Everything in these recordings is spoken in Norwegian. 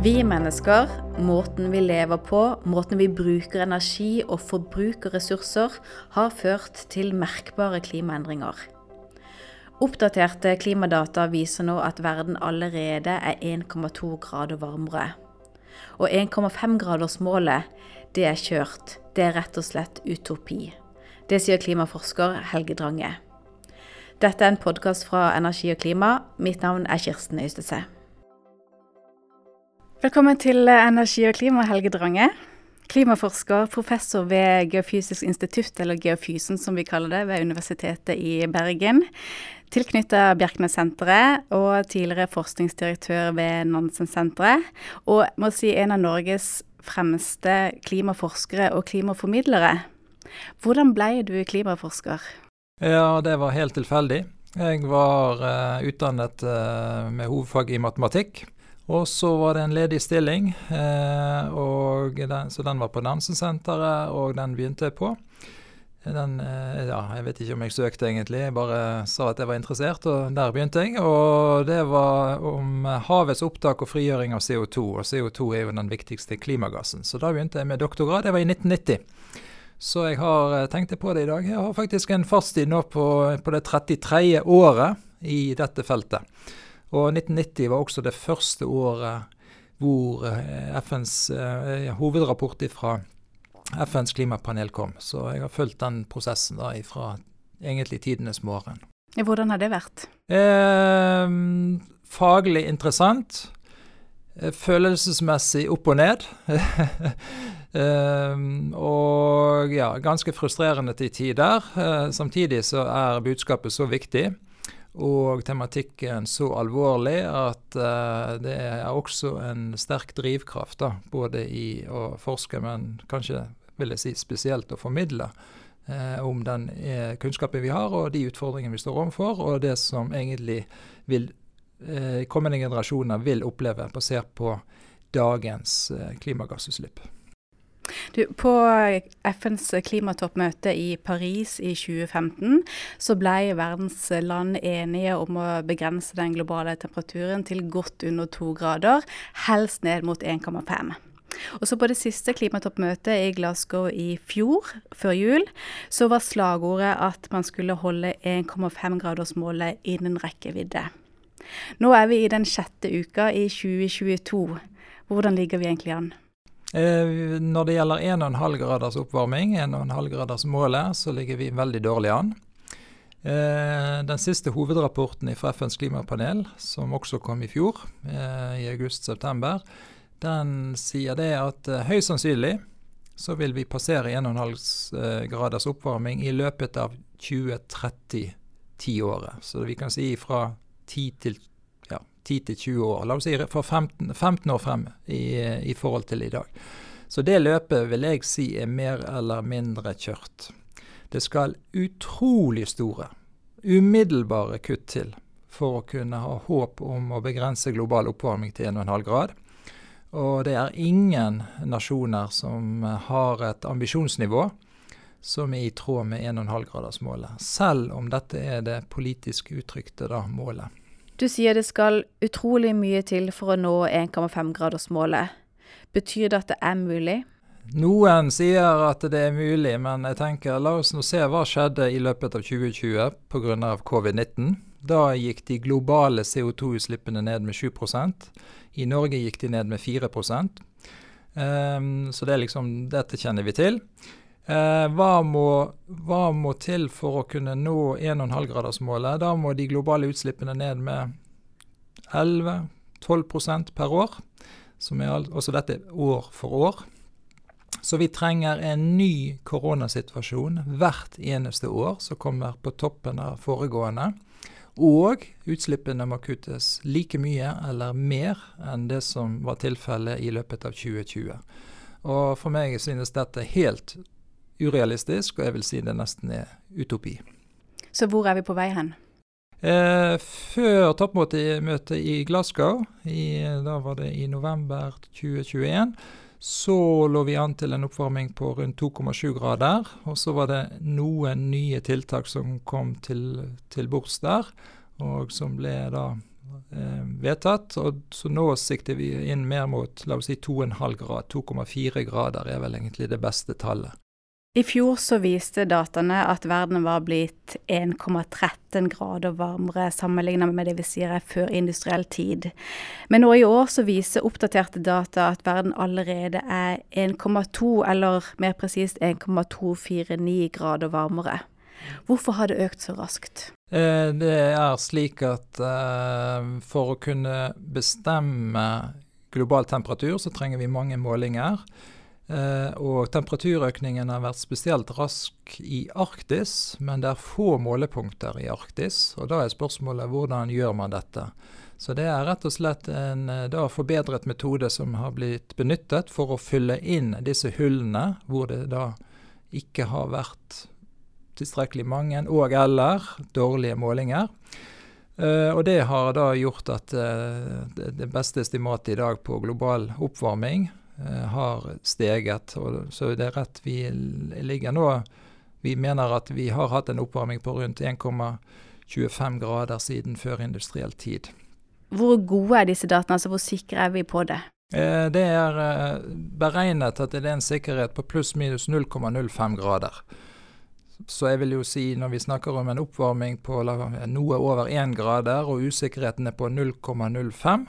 Vi mennesker, måten vi lever på, måten vi bruker energi og forbruker ressurser, har ført til merkbare klimaendringer. Oppdaterte klimadata viser nå at verden allerede er 1,2 grader varmere. Og 1,5-gradersmålet, det er kjørt. Det er rett og slett utopi. Det sier klimaforsker Helge Drange. Dette er en podkast fra Energi og klima. Mitt navn er Kirsten Øystese. Velkommen til Energi og klima, Helge Drange. Klimaforsker, professor ved Geofysisk institutt, eller Geofysen som vi kaller det, ved Universitetet i Bergen. Tilknyttet Bjerknessenteret og tidligere forskningsdirektør ved Nansensenteret. Og må si en av Norges fremste klimaforskere og klimaformidlere. Hvordan ble du klimaforsker? Ja, det var helt tilfeldig. Jeg var uh, utdannet uh, med hovedfag i matematikk. Og så var det en ledig stilling, uh, den, så den var på Nansensenteret, og den begynte jeg på. Den, ja, jeg vet ikke om jeg søkte egentlig, jeg bare sa at jeg var interessert, og der begynte jeg. Og det var om havets opptak og frigjøring av CO2, og CO2 er jo den viktigste klimagassen. Så da begynte jeg med doktorgrad, det var i 1990. Så jeg har eh, tenkt på det i dag. Jeg har faktisk en fartstid nå på, på det 33. året i dette feltet. Og 1990 var også det første året hvor eh, FNs eh, hovedrapport fra FNs klimapanel kom. Så jeg har fulgt den prosessen da fra egentlig tidenes morgen. Hvordan har det vært? Eh, faglig interessant. Følelsesmessig opp og ned. eh, og ja, ganske frustrerende til tider. Samtidig så er budskapet så viktig og tematikken så alvorlig at uh, det er også en sterk drivkraft, da, både i å forske, men kanskje vil jeg si spesielt å formidle uh, om den kunnskapen vi har, og de utfordringene vi står overfor, og det som egentlig vil kommende generasjoner vil oppleve basert på dagens klimagassutslipp. Du, på FNs klimatoppmøte i Paris i 2015 så ble verdens land enige om å begrense den globale temperaturen til godt under to grader, helst ned mot 1,5. Og så På det siste klimatoppmøtet i Glasgow i fjor, før jul, så var slagordet at man skulle holde 1,5-gradersmålet innen rekkevidde. Nå er vi i den sjette uka i 2022. Hvordan ligger vi egentlig an? Eh, når det gjelder 1,5 graders oppvarming, 1,5 graders målet, så ligger vi veldig dårlig an. Eh, den siste hovedrapporten fra FNs klimapanel, som også kom i fjor, eh, i august-september, den sier det at høyst sannsynlig så vil vi passere 1,5 graders oppvarming i løpet av 2030-tiåret. Så vi kan si fra 10 til 10-20 år. La oss si for 15, 15 år frem i, i, forhold til i dag. Så det løpet vil jeg si er mer eller mindre kjørt. Det skal utrolig store, umiddelbare kutt til for å kunne ha håp om å begrense global oppvarming til 1,5 grad. Og det er ingen nasjoner som har et ambisjonsnivå som er i tråd med 1,5-gradersmålet, selv om dette er det politisk uttrykte da, målet. Du sier det skal utrolig mye til for å nå 1,5-gradersmålet. Betyr det at det er mulig? Noen sier at det er mulig, men jeg tenker la oss nå se hva skjedde i løpet av 2020 pga. covid-19. Da gikk de globale CO2-utslippene ned med 7% I Norge gikk de ned med 4 um, ehm, Så det liksom, dette kjenner vi til. Eh, hva, må, hva, må, til for å kunne nå 1,5-gradersmålet? Da må de globale utslippene ned med 11-12% per år. Som er også dette år for år. Så vi trenger en ny koronasituasjon hvert eneste år som kommer på toppen av foregående. Og utslippene må kuttes like mye eller mer enn det som var tilfellet i løpet av 2020. Og for meg synes dette helt urealistisk, og jeg vil si det nesten er utopi. Så hvor er vi på vei hen? Eh, før toppmøtet i Glasgow, i, da var det i november 2021, så lå vi an til en oppvarming på rundt 2,7 grader. Og så var det noen nye tiltak som kom til, til bords der, og som ble da eh, vedtatt. Og så nå sikter vi inn mer mot la oss si 2,5 grad. 2,4 grader er vel egentlig det beste tallet. I fjor så viste dataene at verden var blitt 1,13 grader varmere sammenlignet med det vi sier er før industriell tid. Men nå i år så viser oppdaterte data at verden allerede er 1,2, eller mer presist 1,249 grader varmere. Hvorfor har det økt så raskt? Eh, det er slik at eh, for å kunne bestemme global temperatur, så trenger vi mange målinger. Eh, og temperaturøkningen har vært spesielt rask i Arktis, men det er få målepunkter i Arktis. Og da er spørsmålet hvordan gjør man dette? Så det er rett og slett en eh, da, forbedret metode som har blitt benyttet for å fylle inn disse hullene hvor det da ikke har vært tilstrekkelig mange og eller dårlige målinger. Uh, og det har da gjort at uh, det, beste estimatet i dag på global oppvarming har steget. Og, så det er rett vi ligger nå Vi mener at vi har hatt en oppvarming på rundt 1,25 grader siden før industriell tid. Hvor gode er disse dataene, altså hvor sikre er vi på det? Eh, det er eh, beregnet at det er en sikkerhet på pluss-minus 0,05 grader. Så jeg vil jo si, når vi snakker om en oppvarming på noe over 1 grader, og usikkerheten er på 0,05,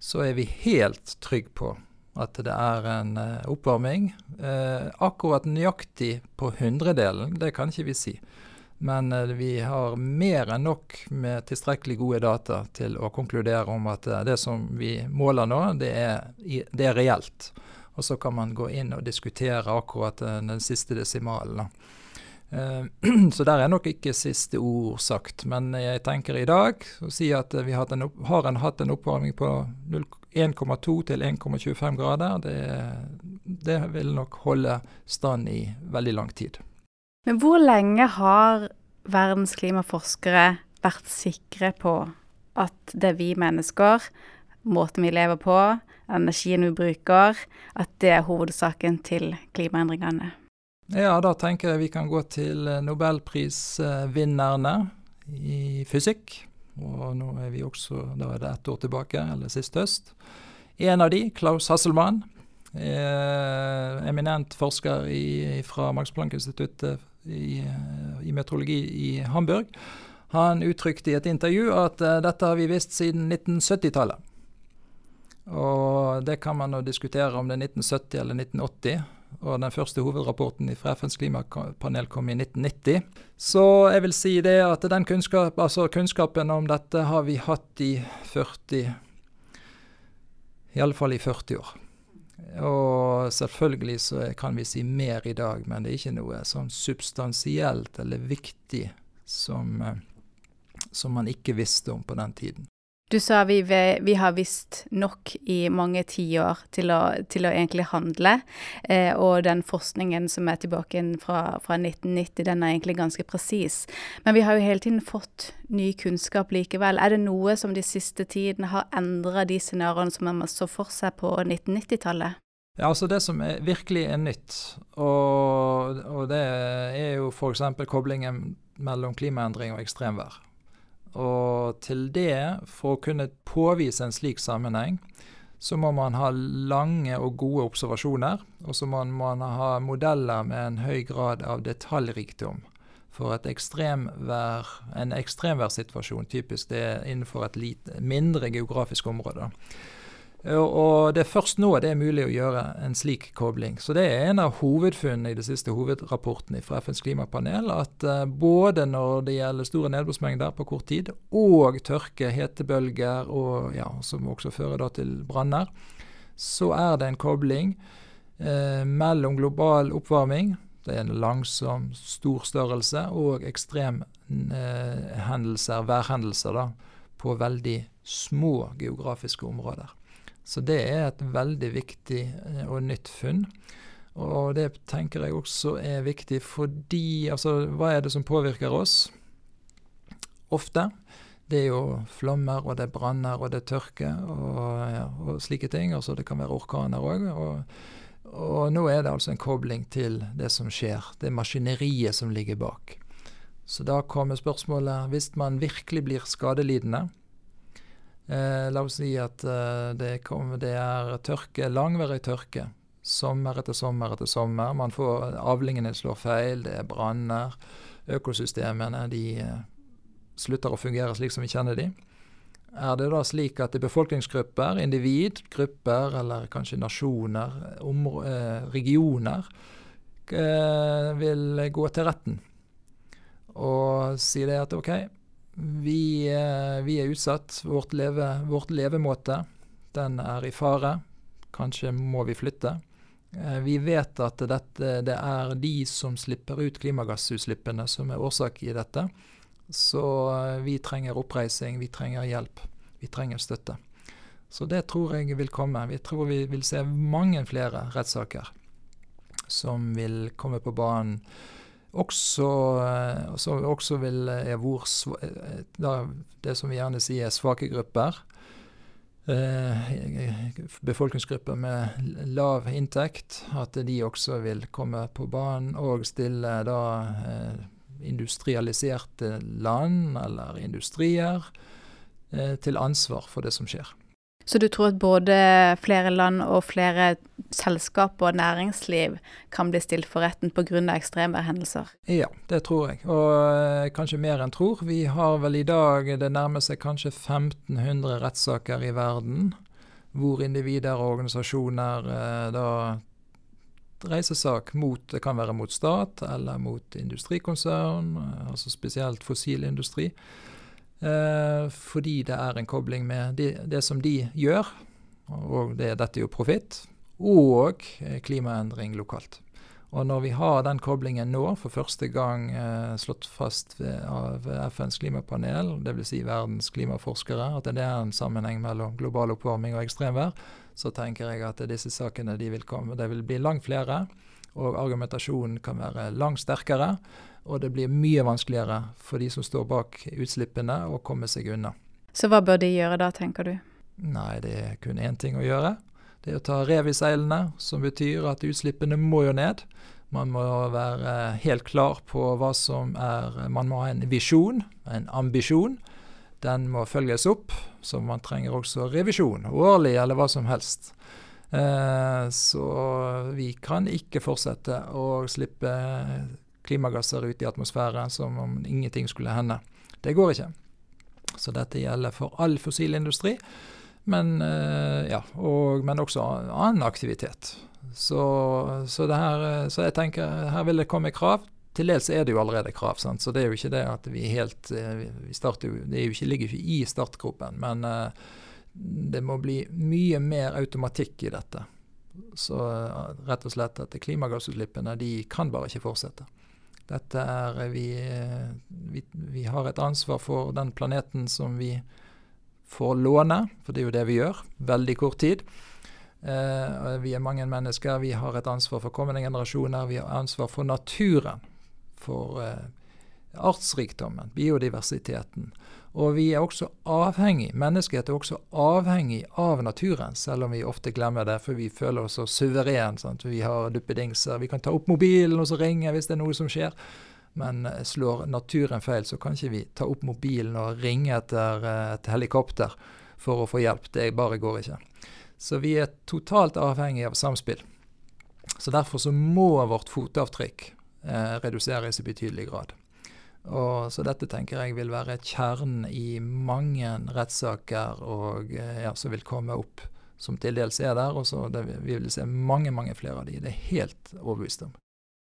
så er vi helt trygge på at det er en uh, oppvarming. Uh, akkurat nøyaktig på hundredelen, det kan ikke vi si. Men uh, vi har mer enn nok med tilstrekkelig gode data til å konkludere om at det som vi måler nå, det er, det er, reelt. Og så kan man gå inn og diskutere akkurat den siste desimalen. Så der er nok ikke siste ord sagt. Men jeg tenker i dag å si at vi har, en, har en, hatt en oppvarming på 0, 1,2 til 1,25 grader, det, det, vil nok holde stand i veldig lang tid. Men hvor lenge har verdens klimaforskere vært sikre på at det er vi mennesker, måten vi lever på, energien vi bruker, at det er hovedsaken til klimaendringene? Ja, da tenker jeg vi kan gå til nobelprisvinnerne i fysikk. Og nå er vi også da er det ett år tilbake, eller sist høst. En av de, Klaus Hasselmann, eh, eminent forsker i, fra Max Planck-instituttet i, i, meteorologi i Hamburg, han uttrykte i et intervju at eh, dette har vi visst siden 1970-tallet. Og det kan man nå diskutere om det er 1970 eller 1980 og den første hovedrapporten fra FNs klimapanel kom i 1990. Så jeg vil si det at den kunnskap, altså kunnskapen om dette har vi hatt i 40 Iallfall i 40 år. Og selvfølgelig så kan vi si mer i dag, men det er ikke noe sånn substansielt eller viktig som, eh, som man ikke visste om på den tiden. Du sa vi, vi har visst nok i mange tiår til, til å egentlig handle. Eh, og den forskningen som er tilbake fra, fra 1990, den er egentlig ganske presis. Men vi har jo hele tiden fått ny kunnskap likevel. Er det noe som de siste tiden har endra de scenarioene som man så for seg på 1990-tallet? Ja, altså Det som er, virkelig er nytt, og, og det er jo f.eks. koblingen mellom klimaendring og ekstremvær. Og til det, for å kunne påvise en slik sammenheng, så må man ha lange og gode observasjoner. Og så må man ha modeller med en høy grad av detaljrikdom. For et ekstremvær, en ekstremværssituasjon typisk det er innenfor et lite, mindre geografisk område. Og det er først nå det er mulig å gjøre en slik kobling. Så det er en av hovedfunnene i de siste hovedrapportene fra FNs klimapanel, at uh, både når det gjelder store nedbørsmengder på kort tid, og tørke, hetebølger, og, ja, som også fører til branner, så er det en kobling eh, mellom global oppvarming, det er en langsom, stor størrelse, og ekstremhendelser, eh, værhendelser, da, på veldig små geografiske områder. Så det er et veldig viktig eh, og nytt funn. Og det tenker jeg også er viktig fordi Altså, hva er det som påvirker oss? Ofte. Det er jo flommer, og det er branner, og det er tørke og, ja, og slike ting. Altså det kan være orkaner òg. Og, og, nå er det altså en kobling til det som skjer. Det er maskineriet som ligger bak. Så da kommer spørsmålet Hvis man virkelig blir skadelidende, Eh, la oss si at eh, det, kom, det, er tørke, langvarig tørke. Sommer etter sommer etter sommer. Man får, avlingene slår feil, det er branner. Økosystemene de eh, slutter å fungere slik som vi kjenner de. Er det da slik at er befolkningsgrupper, individ, grupper eller kanskje nasjoner, eh, regioner, eh, vil gå til retten og si det at OK, vi, eh, vi er utsatt. Vårt, leve, vårt, levemåte den er i fare. Kanskje må vi flytte. Eh, vi vet at dette, det er de som slipper ut klimagassutslippene som er årsak i dette. Så eh, vi trenger oppreising, vi trenger hjelp, vi trenger støtte. Så det tror jeg vil komme. Vi tror vi vil se mange flere rettssaker som vil komme på banen. Også, eh, også vil er hvor, da, Det som vi gjerne sier er svake grupper. befolkningsgrupper med lav inntekt. At de også vil komme på banen og stille da industrialiserte land eller industrier eh, til ansvar for det som skjer. Så du tror at både flere land og flere selskaper og næringsliv kan bli stilt for retten pga. ekstremværhendelser? Ja, det tror jeg. Og eh, kanskje mer enn tror. Vi har vel i dag, det nærmer seg kanskje 1500 rettssaker i verden. Hvor individer og organisasjoner eh, da reiser sak mot Det kan være mot stat eller mot industrikonsern, eh, altså spesielt fossilindustri. Eh, fordi det er en kobling med det, det som de gjør, og det, dette er jo profitt, og eh, klimaendring lokalt. Og når vi har den koblingen nå, for første gang eh, slått fast ved, av FNs klimapanel, dvs. Si verdens klimaforskere, at det er en sammenheng mellom global oppvarming og ekstremvær, så tenker jeg at disse sakene de vil komme. Det vil bli langt flere, og argumentasjonen kan være langt sterkere. Og det blir mye vanskeligere for de som står bak utslippene, å komme seg unna. Så hva bør de gjøre da, tenker du? Nei, det er kun én ting å gjøre. Det er å ta rev i seilene, som betyr at utslippene må jo ned. Man må være helt klar på hva som er Man må ha en visjon, en ambisjon. Den må følges opp, så man trenger også revisjon, årlig eller hva som helst. Eh, så vi kan ikke fortsette å slippe klimagasser ut i atmosfæren som om ingenting skulle hende. Det går ikke. Så dette gjelder for all fossilindustri, men, eh, ja, og, men også annen aktivitet. Så, så, her, så, jeg tenker her vil det komme krav. Til dels er det jo allerede krav, sant? så det er jo ikke det at vi helt eh, vi starter jo, Det jo ikke, ligger ikke i startgropen, men det må bli mye mer automatikk i dette. Så rett og slett at klimagassutslippene de kan bare ikke fortsette. Dette er vi, vi, vi har et ansvar for den planeten som vi får låne, for det er jo det vi gjør, veldig kort tid. Eh, vi er mange mennesker. Vi har et ansvar for kommende generasjoner. Vi har ansvar for naturen. For eh, artsrikdommen, biodiversiteten. Og vi er også avhengig, mennesket er også avhengig av naturen, selv om vi ofte glemmer det, for vi føler oss så suveren. Sant? Vi har duppedingser. Vi kan ta opp mobilen og så ringe hvis det er noe som skjer. Men eh, slår naturen feil, så kan ikke vi ta opp mobilen og ringe etter eh, et helikopter for å få hjelp. Det bare går ikke. Så vi er totalt avhengig av samspill. Så derfor så må vårt fotavtrykk eh, reduseres i betydelig grad. Og, så dette tenker jeg vil være kjernen i mange rettssaker eh, ja, som vil komme opp, som til dels er der. Og så det, vi vil se mange, mange flere av de. Det er helt overbevist om.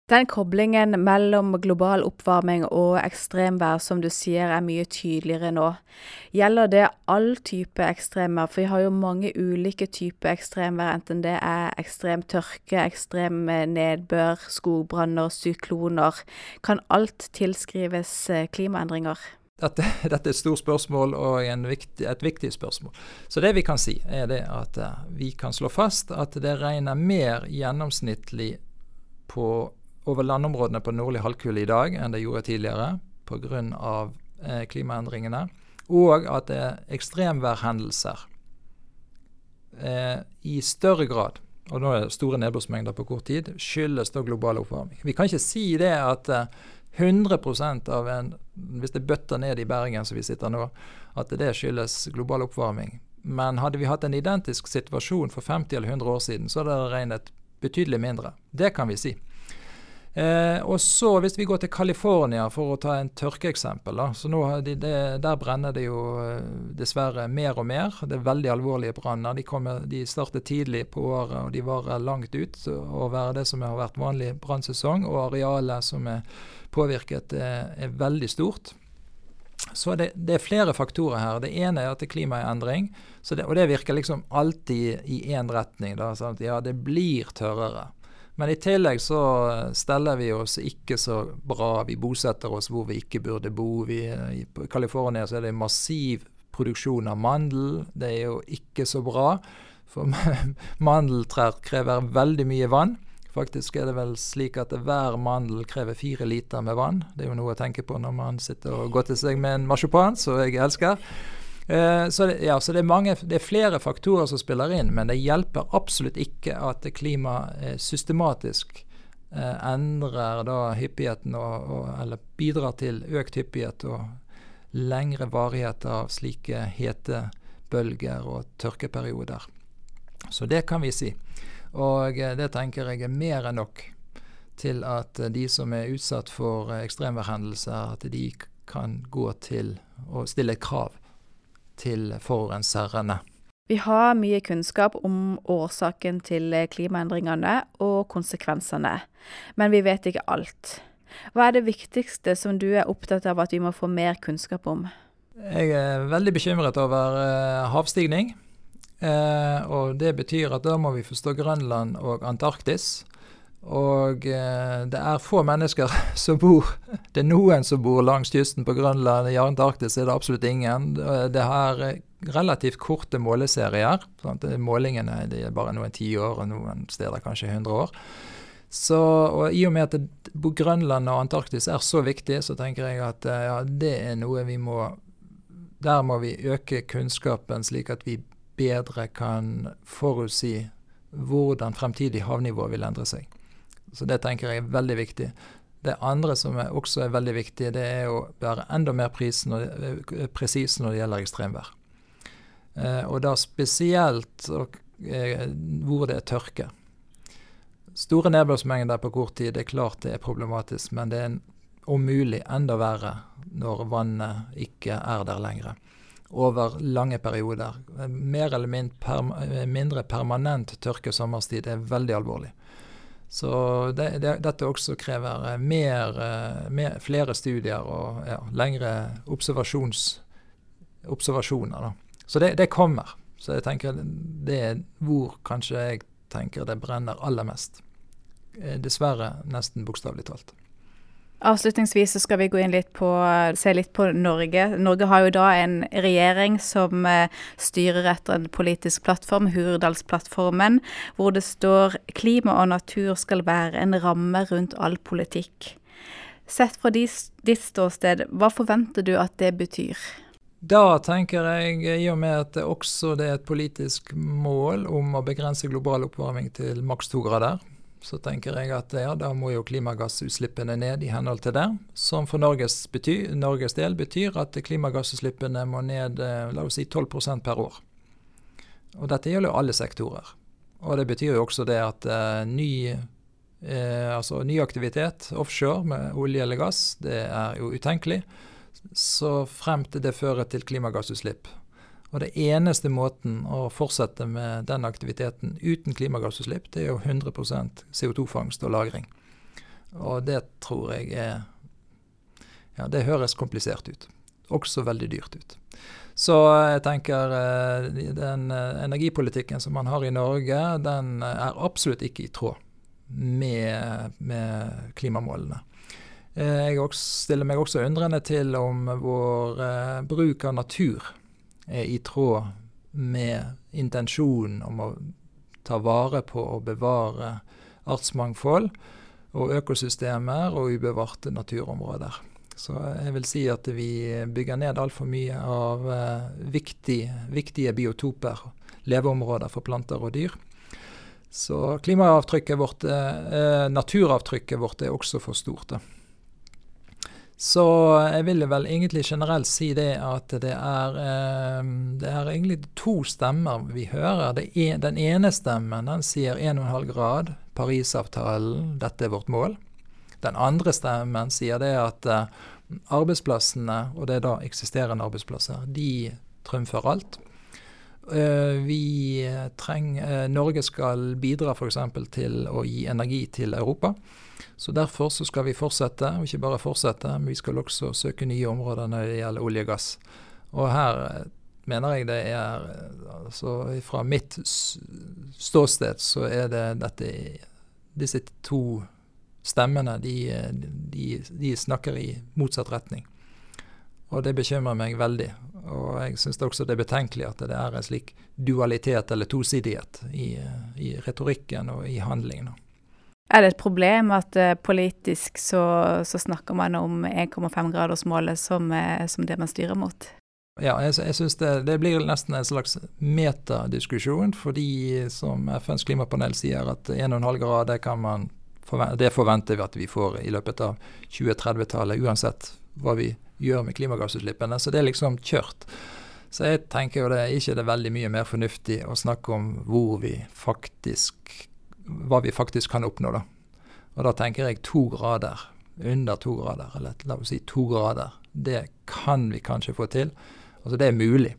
Den koblingen mellom global oppvarming og ekstremvær som du sier er mye tydeligere nå. Gjelder det all type ekstremvær? For vi har jo mange ulike typer ekstremvær, enten det er ekstrem tørke, ekstrem nedbør, skogbranner, sykloner. Kan alt tilskrives eh, klimaendringer? Dette, dette, er et stort spørsmål og viktig, et viktig spørsmål. Så det vi kan si, er at uh, vi kan slå fast at det regner mer gjennomsnittlig på over landområdene på nordlig halvkule i dag enn det gjorde tidligere pga. Eh, klimaendringene. Og at det er ekstremværhendelser eh, i større grad, og nå er det store nedbørsmengder på kort tid, skyldes da global oppvarming. Vi kan ikke si det at eh, 100% av en hvis det bøtter ned i Bergen som vi sitter nå, at det skyldes global oppvarming. Men hadde vi hatt en identisk situasjon for 50 eller 100 år siden, så hadde det regnet betydelig mindre. Det kan vi si. Eh, og så Hvis vi går til California, for å ta en tørkeeksempel. Da, de, de, Der brenner det jo eh, dessverre mer og mer. Det er veldig alvorlige branner. De, de starter tidlig på året og de varer langt ut over det som har vært vanlig brannsesong. Og arealet som er påvirket, er, er veldig stort. Så det, det, er flere faktorer her. Det ene er at det er klimaendring. Det, og det virker liksom alltid i én retning. Da, ja, det blir tørrere. Men i tillegg så steller vi oss ikke så bra. Vi bosetter oss hvor vi ikke burde bo. Vi, I California så er det massiv produksjon av mandel. Det er jo ikke så bra, for mandeltrær krever veldig mye vann. Faktisk er det vel slik at hver mandel krever fire liter med vann. Det er jo noe å tenke på når man sitter og godter seg med en marsipan, som jeg elsker. Eh, så, det, ja, så det, er mange, det, er flere faktorer som spiller inn, men det hjelper absolutt ikke at klimaet eh, systematisk eh, endrer da hyppigheten og, og, eller bidrar til økt hyppighet og lengre varighet av slike hetebølger og tørkeperioder. Så det kan vi si. Og det tenker jeg er mer enn nok til at de som er utsatt for ekstremværhendelser, at de kan gå til å stille krav til forurenserne. Vi har mye kunnskap om årsaken til klimaendringene og konsekvensene, men vi vet ikke alt. Hva er det viktigste som du er opptatt av at vi må få mer kunnskap om? Jeg er veldig bekymret over uh, havstigning. Uh, og det betyr at da må vi forstå Grønland og Antarktis. Og eh, det er få mennesker som bor Det er noen som bor langs kysten på Grønland. I Antarktis er det absolutt ingen. Det er relativt korte måleserier. Sant? Målingene er bare noen tiår, og noen steder kanskje 100 år. Så, og I og med at Grønland og Antarktis er så viktig, så tenker jeg at eh, ja, det er noe vi må Der må vi øke kunnskapen, slik at vi bedre kan forutsi hvordan fremtidig havnivå vil endre seg. Så det tenker jeg er veldig viktig. Det andre som er også er veldig viktig, det er å være enda mer eh, presis når det gjelder ekstremvær. Eh, og da spesielt eh, hvor det er tørke. Store nedbørsmengder på kort tid, det er klart det er problematisk, men det er om mulig enda verre når vannet ikke er der lenger. Over lange perioder. Mer eller mindre permanent tørke sommerstid er veldig alvorlig. Så det, det, dette også krever eh, mer, eh, mer, flere studier og ja, lengre observasjoner. Da. Så det, det, kommer. Så jeg tenker det er hvor kanskje jeg tenker det brenner aller mest. Eh, dessverre nesten bokstavelig talt. Avslutningsvis så skal vi gå inn litt på, se litt på Norge. Norge har jo da en regjering som eh, styrer etter en politisk plattform, Hurdalsplattformen, hvor det står 'klima og natur skal være en ramme rundt all politikk'. Sett fra ditt ståsted, hva forventer du at det betyr? Da tenker jeg, i og med at det også er et politisk mål om å begrense global oppvarming til maks to grader, så tenker jeg at ja, da må jo klimagassutslippene ned i henhold til det. Som for Norges, betyr, Norges del betyr at klimagassutslippene må ned eh, la oss si 12% per år. Og dette gjelder jo alle sektorer. Og det betyr jo også det at uh, ny, uh, altså ny aktivitet offshore med olje eller gass, det er jo utenkelig. Så frem til det fører til klimagassutslipp. Og det eneste måten å fortsette med den aktiviteten uten klimagassutslipp, det er jo 100% CO2-fangst og -lagring. Og det tror jeg er Ja, det høres komplisert ut. Også veldig dyrt ut. Så jeg tenker eh, den eh, energipolitikken som man har i Norge, den er absolutt ikke i tråd med, med klimamålene. Eh, jeg stiller meg også undrende til om vår bruk av natur er i tråd med intensjonen om å ta vare på og bevare artsmangfold og økosystemer og ubevarte naturområder. Så jeg vil si at vi bygger ned altfor mye av uh, viktig, viktige biotoper, leveområder for planter og dyr. Så klimaavtrykket vårt, eh, naturavtrykket vårt er også for stort. Da. Så jeg vil vel egentlig generelt si det at det er, eh, det er egentlig to stemmer vi hører. En, den ene stemmen den sier 1,5 grad, Parisavtalen, dette er vårt mål. Den andre stemmen sier det at eh, arbeidsplassene, og det er da eksisterende arbeidsplasser, de trumfer alt. Eh, vi trenger, Norge skal bidra f.eks. til å gi energi til Europa. Så Derfor så skal vi fortsette, og ikke bare fortsette, men vi skal også søke nye områder når det gjelder olje og gass. Og her eh, mener jeg det er altså Fra mitt ståsted så er det dette Disse to stemmene, de, de, de snakker i motsatt retning. Og det bekymrer meg veldig. Og jeg syns også det er betenkelig at det er en slik dualitet eller tosidighet i, i retorikken og i handlingen. Er det et problem at uh, politisk så, så, snakker man om 1,5-gradersmålet som, uh, som, det man styrer mot? Ja, jeg, jeg syns det, det, blir nesten en slags metadiskusjon, fordi som FNs klimapanel sier at 1,5 grader kan man forvente, det forventer vi at vi får i løpet av 2030-tallet, uansett hva vi gjør med klimagassutslippene. Så det er liksom kjørt. Så jeg tenker jo det er ikke det veldig mye mer fornuftig å snakke om hvor vi faktisk hva vi faktisk kan oppnå. da. Og da tenker jeg to grader, under to grader, eller la oss si to grader. Det kan vi kanskje få til. Altså det er mulig.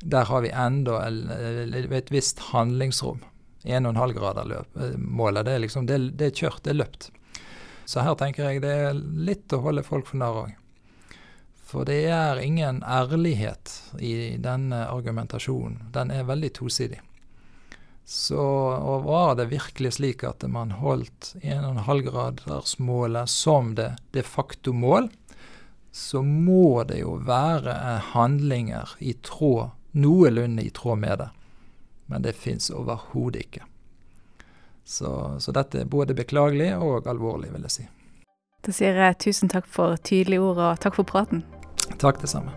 Der har vi enda et visst handlingsrom. 1,5-grader-målet, det er liksom, det, det, er kjørt, det er løpt. Så her tenker jeg det er litt å holde folk for narr òg. For det er ingen ærlighet i denne argumentasjonen. Den er veldig tosidig. Så og var det virkelig slik at man holdt 1,5-gradersmålet som det de facto mål, så må det jo være handlinger i tråd, noenlunde i tråd med det. Men det fins overhodet ikke. Så, så, dette er både beklagelig og alvorlig, vil jeg si. Da sier jeg tusen takk for tydelige ord, og takk for praten. Takk, det samme.